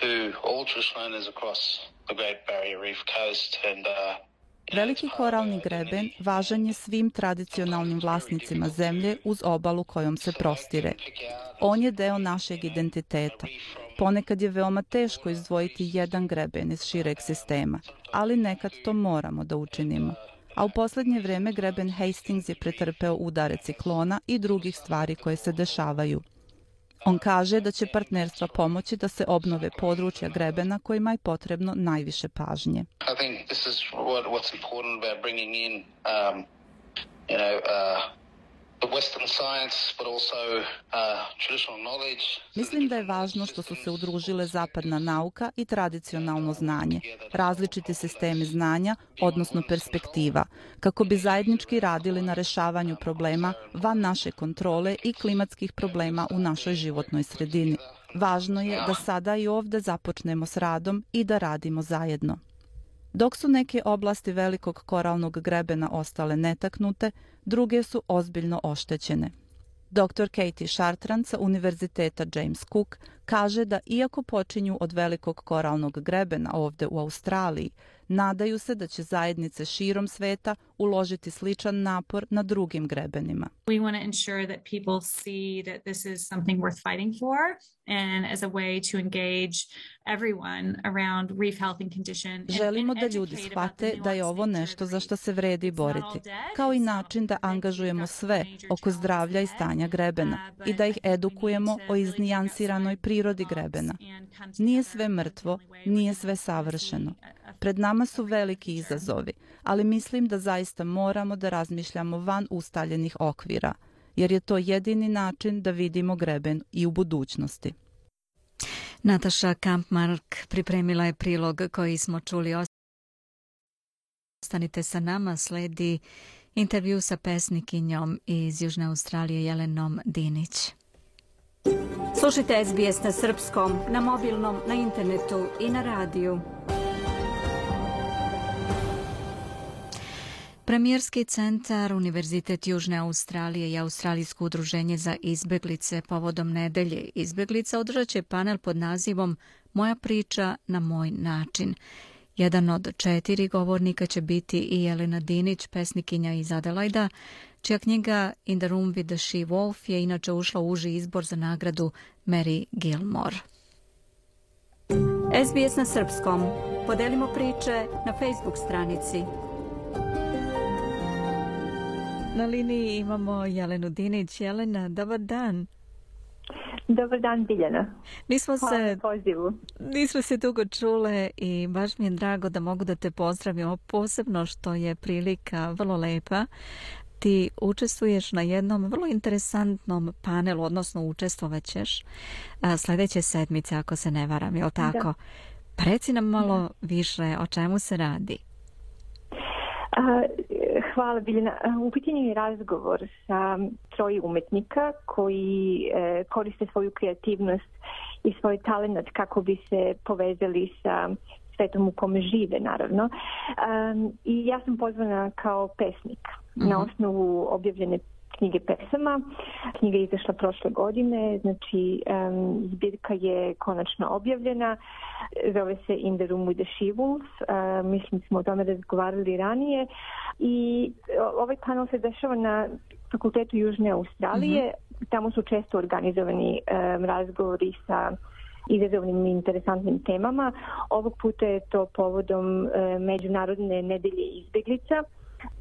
[SPEAKER 6] to all owners across the Great Barrier Reef coast and uh,
[SPEAKER 2] Veliki koralni greben važan je svim tradicionalnim vlasnicima zemlje uz obalu kojom se prostire. On je deo našeg identiteta. Ponekad je veoma teško izdvojiti jedan greben iz šireg sistema, ali nekad to moramo da učinimo a u posljednje vreme greben Hastings je pretrpeo udare ciklona i drugih stvari koje se dešavaju. On kaže da će partnerstva pomoći da se obnove područja grebena kojima je potrebno najviše pažnje.
[SPEAKER 6] I think this is what, what's important about bringing in, um, you know, uh,
[SPEAKER 2] Mislim da je važno što su se udružile zapadna nauka i tradicionalno znanje, različiti sistemi znanja, odnosno perspektiva, kako bi zajednički radili na rešavanju problema van naše kontrole i klimatskih problema u našoj životnoj sredini. Važno je da sada i ovde započnemo s radom i da radimo zajedno. Dok su neke oblasti velikog koralnog grebena ostale netaknute, druge su ozbiljno oštećene. Dr. Katie Chartrand sa Univerziteta James Cook kaže da iako počinju od velikog koralnog grebena ovde u Australiji, nadaju se da će zajednice širom sveta uložiti sličan napor na drugim grebenima.
[SPEAKER 4] We want to ensure that people see that this is something worth fighting for and as a way to engage everyone around reef health and condition.
[SPEAKER 2] Želimo da ljudi shvate da je ovo nešto za što se vredi boriti, kao i način da angažujemo sve oko zdravlja i stanja grebena i da ih edukujemo o iznijansiranoj prirodi grebena. Nije sve mrtvo, nije sve savršeno. Pred nama su veliki izazovi, ali mislim da zaista moramo da razmišljamo van ustaljenih okvira, jer je to jedini način da vidimo greben i u budućnosti.
[SPEAKER 1] Nataša Kampmark pripremila je prilog koji smo čuli. Ostanite sa nama, sledi intervju sa pesnikinjom iz Južne Australije Jelenom Dinić. Slušajte SBS na srpskom, na mobilnom, na internetu i na radiju. Premijerski centar, Univerzitet Južne Australije i Australijsko udruženje za izbeglice povodom nedelje izbeglica održat će panel pod nazivom Moja priča na moj način. Jedan od četiri govornika će biti i Jelena Dinić, pesnikinja iz Adelajda, čija knjiga In the Room with the She Wolf je inače ušla u uži izbor za nagradu Mary Gilmore. SBS na srpskom. Podelimo priče na Facebook stranici. Na liniji imamo Jelenu Dinić. Jelena, dobar dan.
[SPEAKER 7] Dobar dan, Biljana.
[SPEAKER 1] Nismo
[SPEAKER 7] Hvala
[SPEAKER 1] se,
[SPEAKER 7] na pozivu.
[SPEAKER 1] nismo se dugo čule i baš mi je drago da mogu da te pozdravim, posebno što je prilika vrlo lepa. Ti učestvuješ na jednom vrlo interesantnom panelu, odnosno učestvovaćeš a, sledeće sedmice, ako se ne varam, je li tako? Preci nam malo više o čemu se radi.
[SPEAKER 7] A, Hvala, Biljana. U pitanju je razgovor sa troje umetnika koji e, koriste svoju kreativnost i svoj talent kako bi se povezali sa svetom u kome žive, naravno. Um, I ja sam pozvana kao pesnik na osnovu objavljene knjige pesama. Knjiga je izašla prošle godine, znači um, zbirka je konačno objavljena. Zove se In the Room with the She Wolves. Uh, mislim smo o tome razgovarali ranije. I o- ovaj panel se dešava na fakultetu Južne Australije. Tamo su često organizovani um, razgovori sa izazovnim i interesantnim temama. Ovog puta je to povodom e, Međunarodne nedelje izbeglica.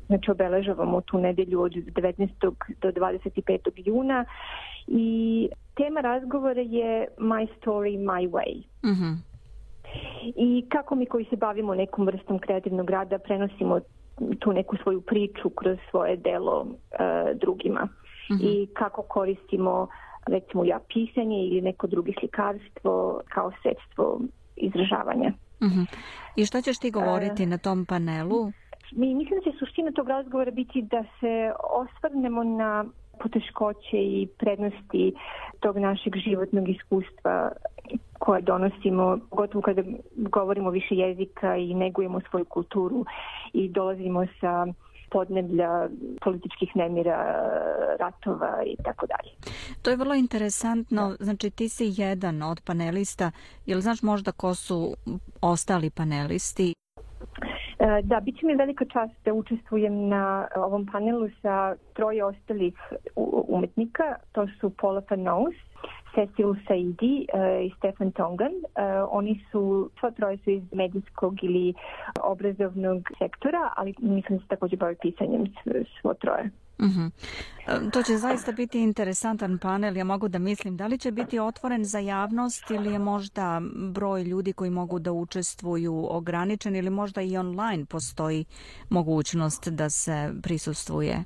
[SPEAKER 7] Znači obeležavamo tu nedelju od 19. do 25. juna i tema razgovora je My Story, My Way.
[SPEAKER 1] Mhm.
[SPEAKER 7] I kako mi koji se bavimo nekom vrstom kreativnog rada prenosimo tu neku svoju priču kroz svoje delo e, drugima. I kako koristimo recimo ja pisanje ili neko drugo slikarstvo kao sredstvo izražavanja.
[SPEAKER 1] Mhm. I što ćeš ti govoriti na tom panelu?
[SPEAKER 7] Mi mislim da će suština tog razgovora biti da se osvrnemo na poteškoće i prednosti tog našeg životnog iskustva koje donosimo, gotovo kada govorimo više jezika i negujemo svoju kulturu i dolazimo sa podneblja političkih nemira, ratova i tako dalje.
[SPEAKER 1] To je vrlo interesantno. Znači ti si jedan od panelista. Jel znaš možda ko su ostali panelisti?
[SPEAKER 7] E, da, bit će mi velika čast da učestvujem na ovom panelu sa troje ostalih umetnika. To su Paula Panos, Cecil Saidi eh, i Stefan Tongan. E, Oni su, sva troje su iz medijskog ili obrazovnog sektora, ali mislim se također bavi pisanjem svo troje.
[SPEAKER 1] Uh. To će zaista biti interesantan panel. Ja mogu da mislim da li će biti otvoren za javnost ili je možda broj ljudi koji mogu da učestvuju ograničen ili možda i online postoji mogućnost da se prisustvuje?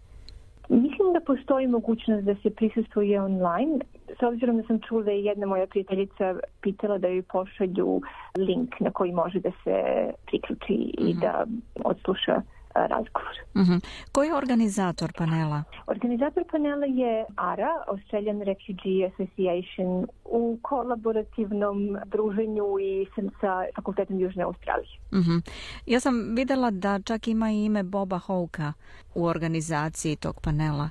[SPEAKER 7] Mislim da postoji mogućnost da se prisustvuje online. S obzirom da sam čula da je jedna moja prijateljica pitala da joj pošalju link na koji može da se priključi mm -hmm. i mhm. da odsluša razgovor.
[SPEAKER 1] Uh -huh. Ko je organizator panela?
[SPEAKER 7] Organizator panela je ARA, Australian Refugee Association, u kolaborativnom druženju i sa Fakultetom Južne Australije.
[SPEAKER 1] Uh -huh. Ja sam videla da čak ima i ime Boba Houka u organizaciji tog panela.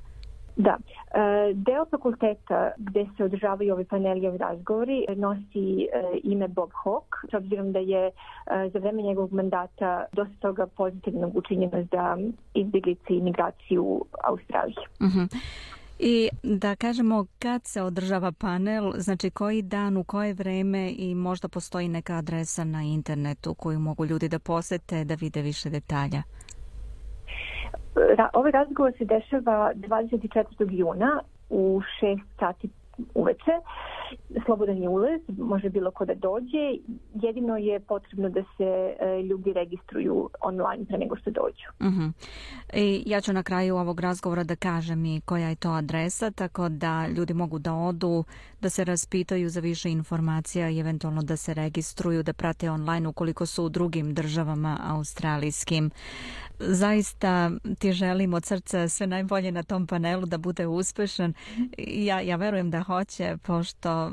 [SPEAKER 7] Da. E, deo fakulteta gde se održavaju ovi paneli i ovi razgovori nosi e, ime Bob Hawke, s obzirom da je e, za vreme njegovog mandata dosta toga pozitivnog učinjeno za izbjeglice i migraciju u Australiji.
[SPEAKER 1] Uh mhm. -huh. I da kažemo kad se održava panel, znači koji dan, u koje vreme i možda postoji neka adresa na internetu koju mogu ljudi da posete da vide više detalja
[SPEAKER 7] ra, ovaj razgovor se dešava 24. juna u 6 sati uveče. Slobodan je ulaz, može bilo ko da dođe. Jedino je potrebno da se e, ljudi registruju online pre nego što dođu.
[SPEAKER 1] Uh -huh. I ja ću na kraju ovog razgovora da kažem i koja je to adresa, tako da ljudi mogu da odu, da se raspitaju za više informacija i eventualno da se registruju, da prate online ukoliko su u drugim državama australijskim zaista ti želim od srca sve najbolje na tom panelu da bude uspešan. Ja, ja verujem da hoće, pošto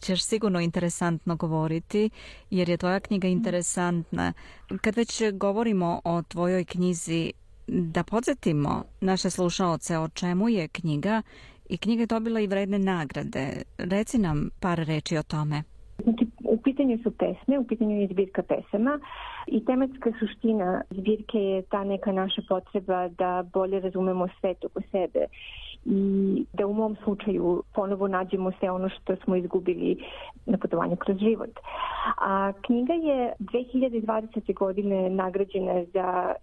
[SPEAKER 1] ćeš sigurno interesantno govoriti, jer je tvoja knjiga interesantna. Kad već govorimo o tvojoj knjizi, da podsjetimo naše slušaoce o čemu je knjiga i knjiga je dobila i vredne nagrade. Reci nam par reči o tome.
[SPEAKER 7] Znači, u pitanju su pesme, u pitanju je zbirka pesama i tematska suština zbirke je ta neka naša potreba da bolje razumemo svet oko sebe i da u mom slučaju ponovo nađemo sve ono što smo izgubili na putovanju kroz život. A knjiga je 2020. godine nagrađena za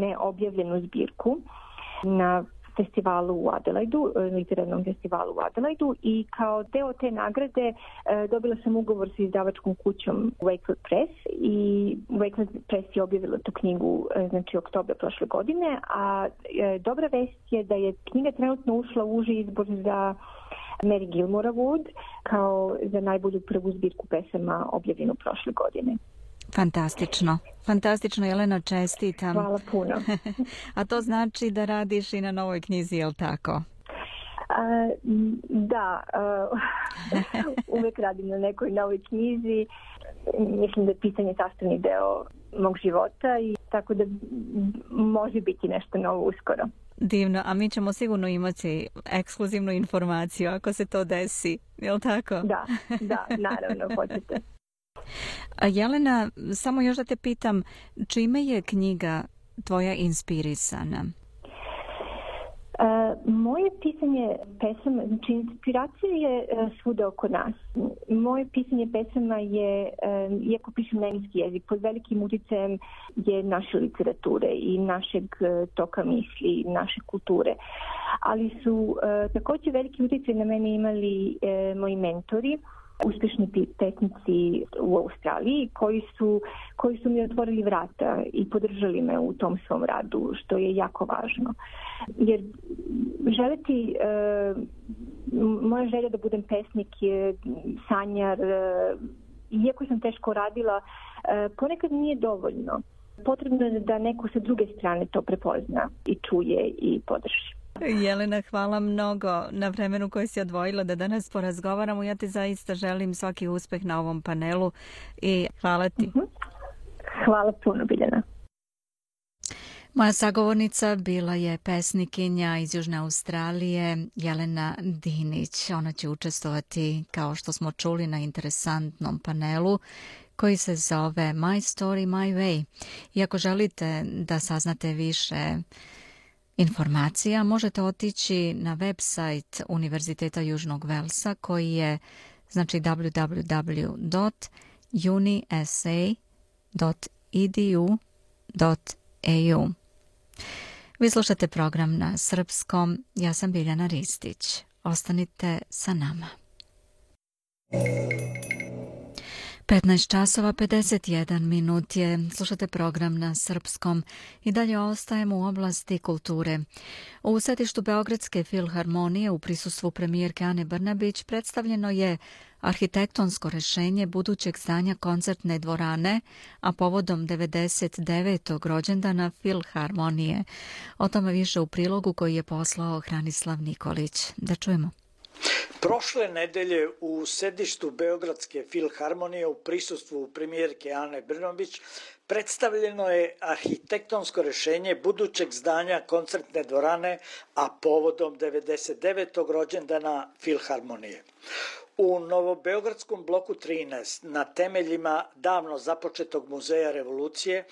[SPEAKER 7] neobjavljenu zbirku na festivalu u Adelaidu, e, literarnom festivalu u Adelaidu i kao deo te nagrade e, dobila sam ugovor sa izdavačkom kućom Wakefield Press i Wakefield Press je objavila tu knjigu e, znači oktobra prošle godine, a e, dobra vest je da je knjiga trenutno ušla u uži izbor za Mary Gilmore Wood kao za najbolju prvu zbirku pesama objavljenu prošle godine.
[SPEAKER 1] Fantastično. Fantastično, Jelena, čestitam.
[SPEAKER 7] Hvala puno. <laughs>
[SPEAKER 1] A to znači da radiš i na novoj knjizi, je li tako?
[SPEAKER 7] A, da, uh, <laughs> uvek radim na nekoj novoj knjizi. Mislim da je pisanje sastavni deo mog života i tako da može biti nešto novo uskoro.
[SPEAKER 1] Divno, a mi ćemo sigurno imati ekskluzivnu informaciju ako se to desi, je li tako?
[SPEAKER 7] Da, da, naravno, hoćete. <laughs>
[SPEAKER 1] A Jelena, samo još da te pitam, čime je knjiga tvoja inspirisana?
[SPEAKER 7] E, moje pisanje pesama, znači inspiracija je e, svuda oko nas. Moje pisanje pesama je, e, iako pišem na engleski jezik, pod velikim uticajem je naše literature i našeg e, toka misli, naše kulture. Ali su e, također veliki uticaj na mene imali e, moji mentori, uspješni tehnici u Australiji koji su, koji su mi otvorili vrata i podržali me u tom svom radu, što je jako važno. Jer želiti, e, moja želja da budem pesnik je sanjar, e, iako sam teško radila, e, ponekad nije dovoljno. Potrebno je da neko sa druge strane to prepozna i čuje i podrži.
[SPEAKER 1] Jelena, hvala mnogo na vremenu koje si odvojila da danas porazgovaramo. Ja ti zaista želim svaki uspeh na ovom panelu i hvala ti. Mhm.
[SPEAKER 7] Hvala puno, Biljana.
[SPEAKER 1] Moja sagovornica bila je pesnikinja iz Južne Australije, Jelena Dinić. Ona će učestovati, kao što smo čuli, na interesantnom panelu koji se zove My Story, My Way. I ako želite da saznate više informacija možete otići na website Univerziteta Južnog Velsa koji je znači www.unisa.edu.au Vi slušate program na srpskom. Ja sam Biljana Ristić. Ostanite sa nama. 15 časova 51 minut je. Slušate program na srpskom i dalje ostajemo u oblasti kulture. U setištu Beogradske filharmonije u prisustvu premijerke Ane Brnabić predstavljeno je arhitektonsko rešenje budućeg stanja koncertne dvorane, a povodom 99. rođendana Filharmonije. O tome više u prilogu koji je poslao Hranislav Nikolić. Da čujemo.
[SPEAKER 8] Prošle nedelje u sedištu Beogradske filharmonije u prisustvu premijerke Ane Brnović predstavljeno je arhitektonsko rešenje budućeg zdanja koncertne dvorane, a povodom 99. rođendana filharmonije. U Novobeogradskom bloku 13 na temeljima davno započetog muzeja revolucije,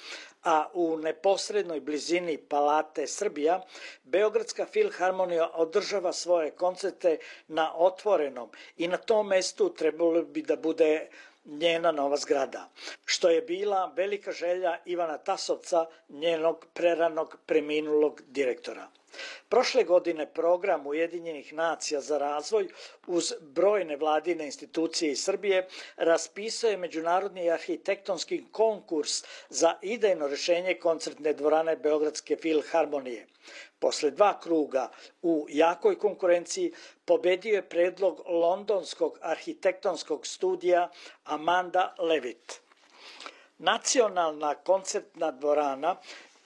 [SPEAKER 8] a u neposrednoj blizini Palate Srbija, Beogradska filharmonija održava svoje koncerte na otvorenom i na tom mestu trebalo bi da bude njena nova zgrada, što je bila velika želja Ivana Tasovca, njenog preranog preminulog direktora. Prošle godine program Ujedinjenih nacija za razvoj uz brojne vladine institucije iz Srbije raspisao je Međunarodni arhitektonski konkurs za idejno rešenje koncertne dvorane Beogradske filharmonije. Posle dva kruga u jakoj konkurenciji pobedio je predlog londonskog arhitektonskog studija Amanda Levitt. Nacionalna koncertna dvorana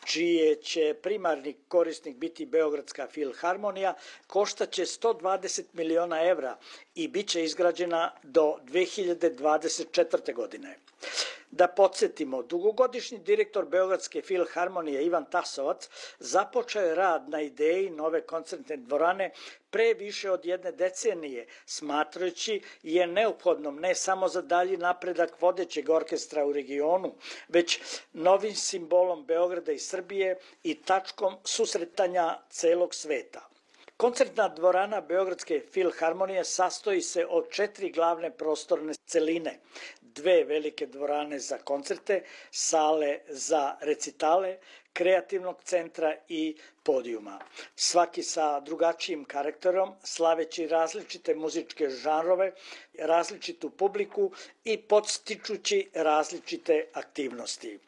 [SPEAKER 8] čije će primarni korisnik biti Beogradska filharmonija, koštaće 120 miliona evra i bit će izgrađena do 2024. godine. Da podsjetimo, dugogodišnji direktor Beogradske filharmonije Ivan Tasovac započeo je rad na ideji nove koncertne dvorane pre više od jedne decenije, smatrajući je neophodnom ne samo za dalji napredak vodećeg orkestra u regionu, već novim simbolom Beograda i Srbije i tačkom susretanja celog sveta. Koncertna dvorana Beogradske filharmonije sastoji se od četiri glavne prostorne celine, dve velike dvorane za koncerte, sale za recitale, kreativnog centra i podijuma. Svaki sa drugačijim karakterom, slaveći različite muzičke žanrove, različitu publiku i podstičući različite aktivnosti.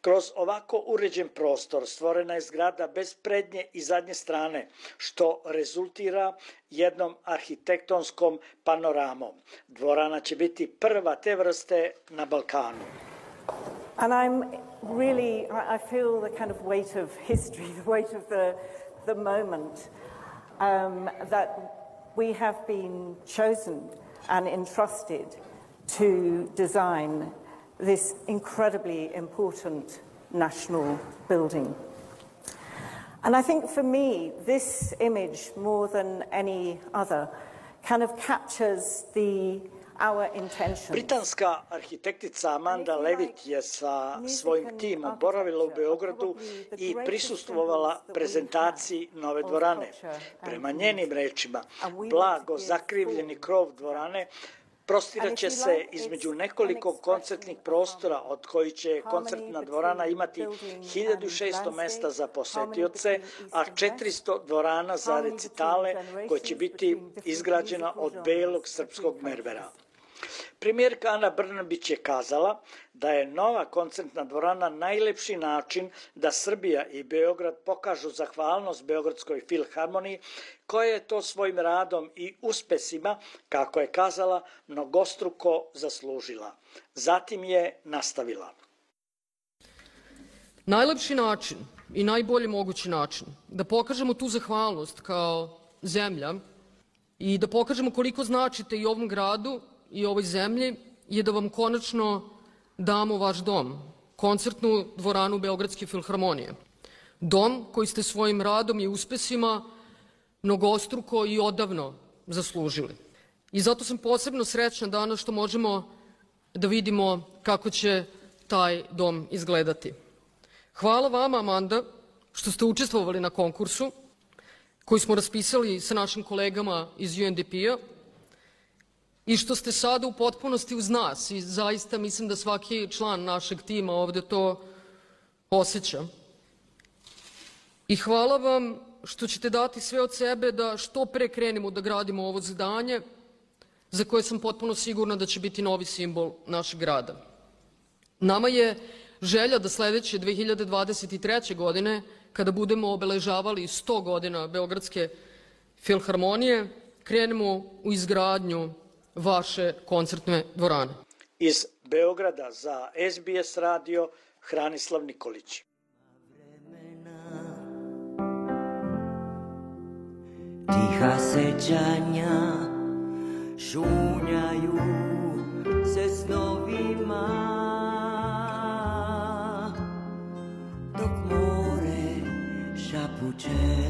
[SPEAKER 8] Kroz ovako uređen prostor stvorena je zgrada bez prednje i zadnje strane, što rezultira jednom arhitektonskom panoramom. Dvorana će biti prva te vrste na Balkanu.
[SPEAKER 9] And I'm really, I feel the kind of weight of history, <laughs> the weight of the, the moment um, that we have been chosen and entrusted to design this incredibly important national building. And I think for me, this image, more than any other, kind of captures the
[SPEAKER 8] Britanska arhitektica Amanda Levitt je sa svojim timom boravila u Beogradu i prisustvovala prezentaciji nove dvorane. Prema njenim rečima, blago zakrivljeni krov dvorane Prostiraće se između nekoliko koncertnih prostora od koji će koncertna dvorana imati 1600 mesta za posetioce, a 400 dvorana za recitale koje će biti izgrađena od belog srpskog mervera. Premijerka Ana Brnabić je kazala da je nova koncertna dvorana najlepši način da Srbija i Beograd pokažu zahvalnost Beogradskoj filharmoniji koja je to svojim radom i uspesima, kako je kazala, mnogostruko zaslužila. Zatim je nastavila.
[SPEAKER 10] Najlepši način i najbolji mogući način da pokažemo tu zahvalnost kao zemlja i da pokažemo koliko značite i ovom gradu i ovoj zemlji je da vam konačno damo vaš dom, koncertnu dvoranu Beogradske filharmonije. Dom koji ste svojim radom i uspesima mnogostruko i odavno zaslužili. I zato sam posebno srećna danas što možemo da vidimo kako će taj dom izgledati. Hvala vama, Amanda, što ste učestvovali na konkursu koji smo raspisali sa našim kolegama iz UNDP-a i što ste sada u potpunosti uz nas i zaista mislim da svaki član našeg tima ovde to osjeća. I hvala vam što ćete dati sve od sebe da što pre krenemo da gradimo ovo zdanje za koje sam potpuno sigurna da će biti novi simbol našeg grada. Nama je želja da sledeće 2023. godine, kada budemo obeležavali 100 godina Beogradske filharmonije, krenemo u izgradnju vaše koncertne dvorane.
[SPEAKER 8] Iz Beograda za SBS radio Hranislav Nikolić.
[SPEAKER 11] Tiha sećanja šunjaju se snovima dok more šapučenje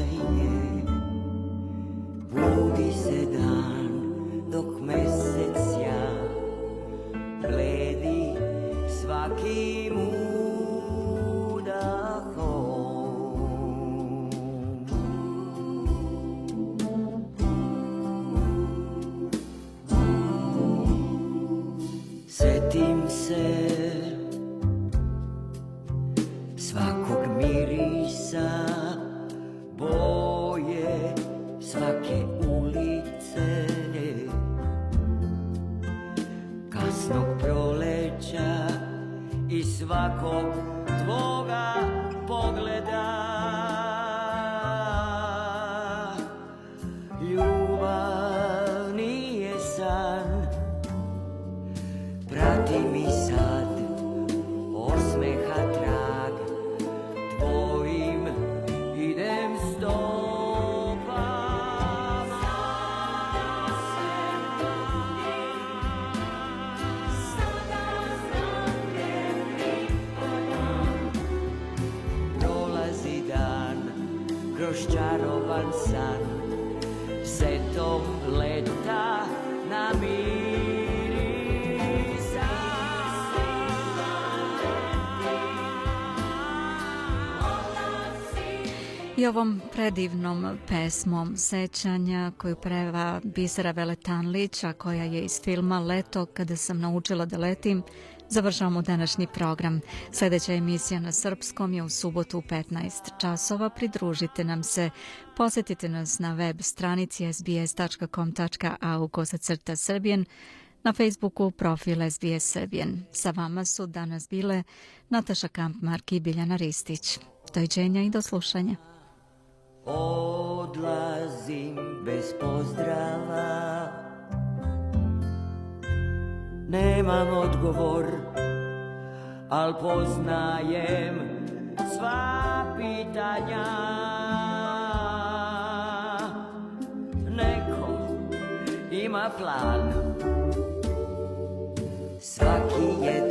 [SPEAKER 1] predivnom pesmom sećanja koju preva Bisera Veletanlića koja je iz filma Leto kada sam naučila da letim, završavamo današnji program. Sljedeća emisija na srpskom je u subotu u 15 časova. Pridružite nam se, posjetite nas na web stranici sbs.com.au kosacrta srbijen, na Facebooku profil SBS Srbijen. Sa vama su danas bile Nataša Kampmark i Biljana Ristić. Dojđenja i do slušanja.
[SPEAKER 11] Odlazim bez pozdrava. Nemam odgovor Al poznajem sva pitanja. Neko ima plan. Svaki je